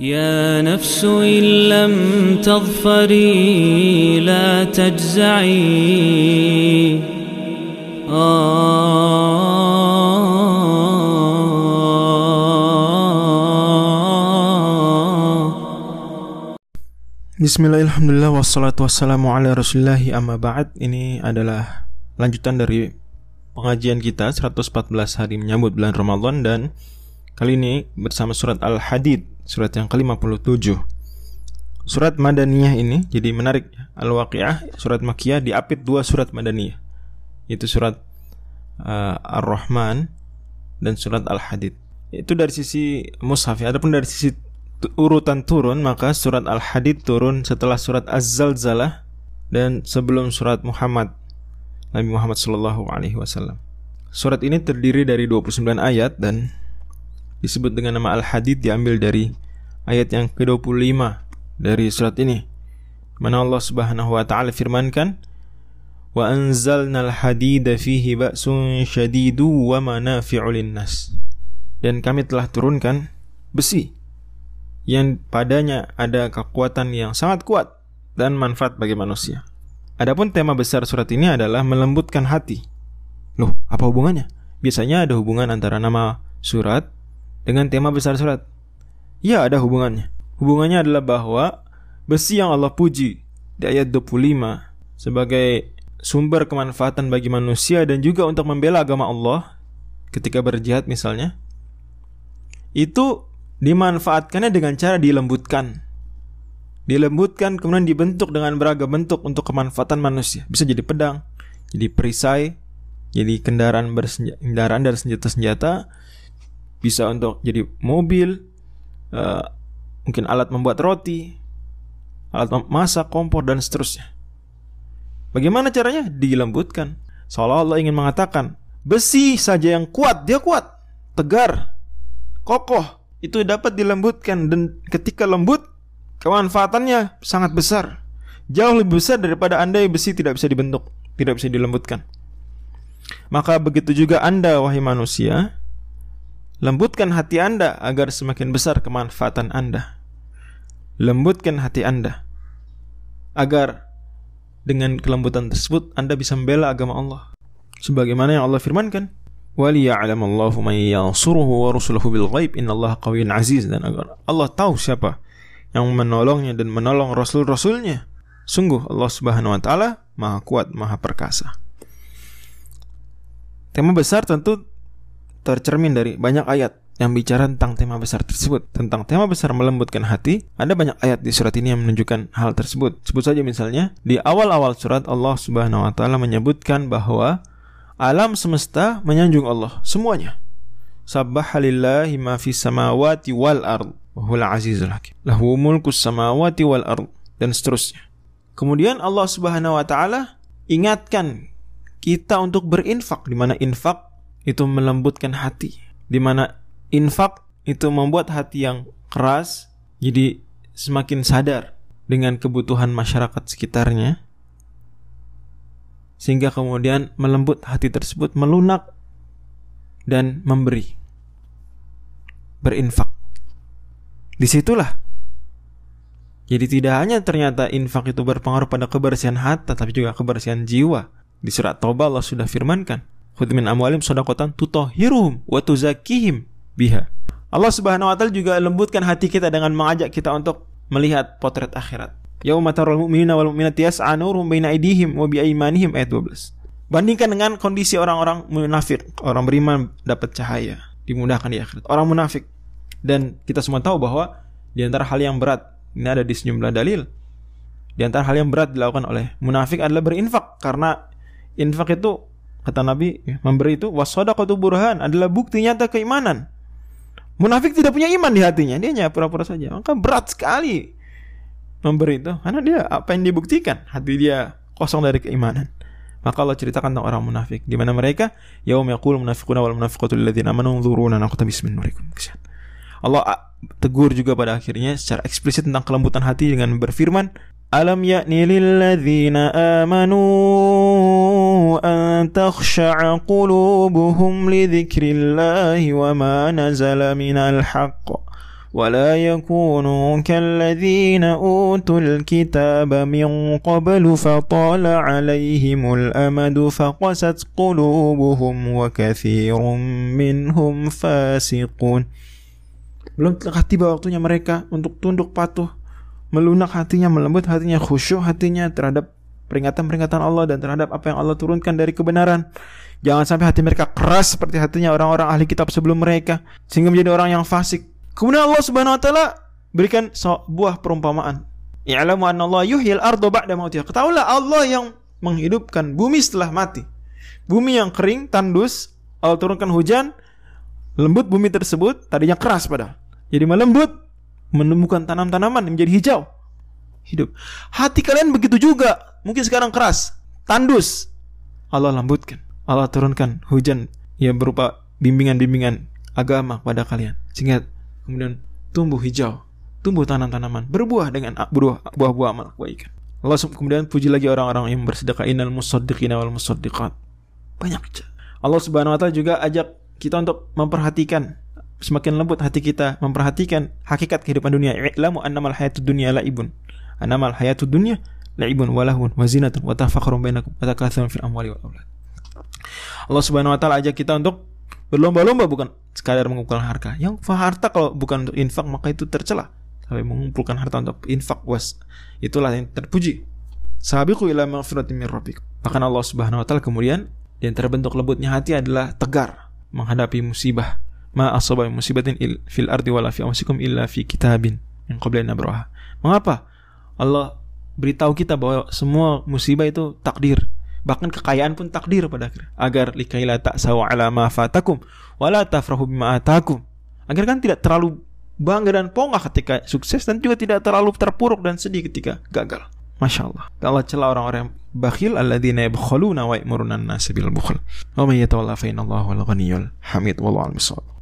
يا نفس إن لم تظفري لا تجزعي Bismillahirrahmanirrahim Wassalatu wassalamu ala rasulillahi amma ba'd Ini adalah lanjutan dari pengajian kita 114 hari menyambut bulan Ramadan Dan kali ini bersama surat Al-Hadid Surat yang ke-57. Surat Madaniyah ini jadi menarik. Al-Waqi'ah Surat Makiyah diapit dua surat Madaniyah. Itu surat uh, Ar-Rahman Dan surat Al-Hadid. Itu dari sisi mushaf ya. Adapun dari sisi urutan turun maka surat Al-Hadid turun setelah surat Az-Zalzalah dan sebelum surat Muhammad Nabi Muhammad Shallallahu alaihi wasallam. Surat ini terdiri dari 29 ayat dan disebut dengan nama Al-Hadid diambil dari ayat yang ke-25 dari surat ini. Mana Allah Subhanahu wa taala firmankan wa anzalnal hadida fihi ba'sun syadidu wa manafi'u linnas. Dan kami telah turunkan besi yang padanya ada kekuatan yang sangat kuat dan manfaat bagi manusia. Adapun tema besar surat ini adalah melembutkan hati. Loh, apa hubungannya? Biasanya ada hubungan antara nama surat dengan tema besar surat. Ya, ada hubungannya. Hubungannya adalah bahwa besi yang Allah puji di ayat 25 sebagai sumber kemanfaatan bagi manusia dan juga untuk membela agama Allah ketika berjihad misalnya itu dimanfaatkannya dengan cara dilembutkan. Dilembutkan kemudian dibentuk dengan beragam bentuk untuk kemanfaatan manusia. Bisa jadi pedang, jadi perisai, jadi kendaraan kendaraan dari senjata-senjata, bisa untuk jadi mobil, uh, mungkin alat membuat roti, alat masak, kompor dan seterusnya. Bagaimana caranya? Dilembutkan. Seolah Allah ingin mengatakan, besi saja yang kuat, dia kuat, tegar, kokoh, itu dapat dilembutkan dan ketika lembut kemanfaatannya sangat besar. Jauh lebih besar daripada andai besi tidak bisa dibentuk, tidak bisa dilembutkan. Maka begitu juga Anda wahai manusia, lembutkan hati Anda agar semakin besar kemanfaatan Anda. Lembutkan hati Anda agar dengan kelembutan tersebut Anda bisa membela agama Allah. Sebagaimana yang Allah firmankan, وَلِيَعْلَمَ اللَّهُ مَنْ يَنْصُرُهُ وَرُسُلُهُ بِالْغَيْبِ إِنَّ اللَّهَ قَوِيٌّ عَزِيزٌ dan agar Allah tahu siapa yang menolongnya dan menolong rasul-rasulnya. Sungguh Allah Subhanahu wa taala Maha kuat, Maha perkasa. Tema besar tentu tercermin dari banyak ayat yang bicara tentang tema besar tersebut. Tentang tema besar melembutkan hati, ada banyak ayat di surat ini yang menunjukkan hal tersebut. Sebut saja misalnya, di awal-awal surat Allah Subhanahu wa taala menyebutkan bahwa alam semesta menyanjung Allah semuanya. Sabbahalillahi ma fis samawati wal ard wa azizul hakim. Lahu mulkus samawati wal ard dan seterusnya. Kemudian Allah Subhanahu wa taala ingatkan kita untuk berinfak di mana infak itu melembutkan hati. Di mana infak itu membuat hati yang keras jadi semakin sadar dengan kebutuhan masyarakat sekitarnya sehingga kemudian melembut hati tersebut melunak dan memberi berinfak. Di situlah. Jadi tidak hanya ternyata infak itu berpengaruh pada kebersihan hati tapi juga kebersihan jiwa. Di surat Taubah Allah sudah firmankan khudh min amwalim sadaqatan tutahhiruhum wa tuzakihim biha Allah Subhanahu wa taala juga lembutkan hati kita dengan mengajak kita untuk melihat potret akhirat Yauma mu'minina wal mu'minati yas'a baina aydihim wa bi aymanihim ayat 12. Bandingkan dengan kondisi orang-orang munafik, orang beriman dapat cahaya, dimudahkan di akhirat. Orang munafik dan kita semua tahu bahwa di antara hal yang berat ini ada di sejumlah dalil. Di antara hal yang berat dilakukan oleh munafik adalah berinfak karena infak itu kata Nabi memberi itu wasadaqatu burhan adalah bukti nyata keimanan. Munafik tidak punya iman di hatinya, dia hanya pura-pura saja. Maka berat sekali memberi itu karena dia apa yang dibuktikan hati dia kosong dari keimanan maka Allah ceritakan tentang orang munafik di mana mereka yaum yaqul munafiquna wal munafiqatu alladziina amanu unzuruna naqtabis min nurikum Allah tegur juga pada akhirnya secara eksplisit tentang kelembutan hati dengan berfirman Alam ya'ni lilladzina amanu an takhsha'a qulubuhum li dzikrillahi wa ma nazala minal haqq ولا يكونوا كالذين أوتوا الكتاب من قبل فطال عليهم الأمد فقست قلوبهم وكثير منهم فاسقون Belum telah tiba waktunya mereka untuk tunduk patuh, melunak hatinya, melembut hatinya, khusyuk hatinya terhadap peringatan-peringatan Allah dan terhadap apa yang Allah turunkan dari kebenaran. Jangan sampai hati mereka keras seperti hatinya orang-orang ahli kitab sebelum mereka sehingga menjadi orang yang fasik. Kemudian Allah Subhanahu wa taala berikan sebuah perumpamaan. Ya'lamu anna Allah yuhyil ardo ba'da mautiha. Ketahuilah Allah yang menghidupkan bumi setelah mati. Bumi yang kering, tandus, Allah turunkan hujan, lembut bumi tersebut tadinya keras pada. Jadi melembut, menemukan tanam-tanaman menjadi hijau. Hidup. Hati kalian begitu juga. Mungkin sekarang keras, tandus. Allah lembutkan. Allah turunkan hujan yang berupa bimbingan-bimbingan agama pada kalian. Sehingga kemudian tumbuh hijau, tumbuh tanam-tanaman, berbuah dengan buah-buah amal kebaikan. Allah kemudian puji lagi orang-orang yang bersedekah innal musaddiqina wal musaddiqat. Banyak. Allah Subhanahu wa taala juga ajak kita untuk memperhatikan semakin lembut hati kita memperhatikan hakikat kehidupan dunia. I'lamu annamal hayatud dunya laibun. Annamal hayatud dunya laibun walahun wazinatun wa tafakkurun bainakum wa fil amwali wal aulad. Allah Subhanahu wa taala ajak kita untuk berlomba-lomba bukan sekadar mengumpulkan harta. Yang harta kalau bukan untuk infak maka itu tercela. Sampai mengumpulkan harta untuk infak was itulah yang terpuji. Sabiqu ila maghfiratin min rabbik. Bahkan Allah Subhanahu wa taala kemudian yang terbentuk lembutnya hati adalah tegar menghadapi musibah. Ma asaba musibatin il, fil ardi wala fi illa fi kitabin yang qabla nabraha. Mengapa? Allah beritahu kita bahwa semua musibah itu takdir. Bahkan kekayaan pun takdir pada akhir. Agar likaila tak sawa ala ma fatakum wala tafrahu bima atakum. Agar kan tidak terlalu bangga dan pongah ketika sukses dan juga tidak terlalu terpuruk dan sedih ketika gagal. Masya Allah. Allah celah orang-orang yang bakhil alladzina yabkhuluna wa ya'muruna an-nasa bil bukhl. Wa may yatawalla fa hamid. Wallahu al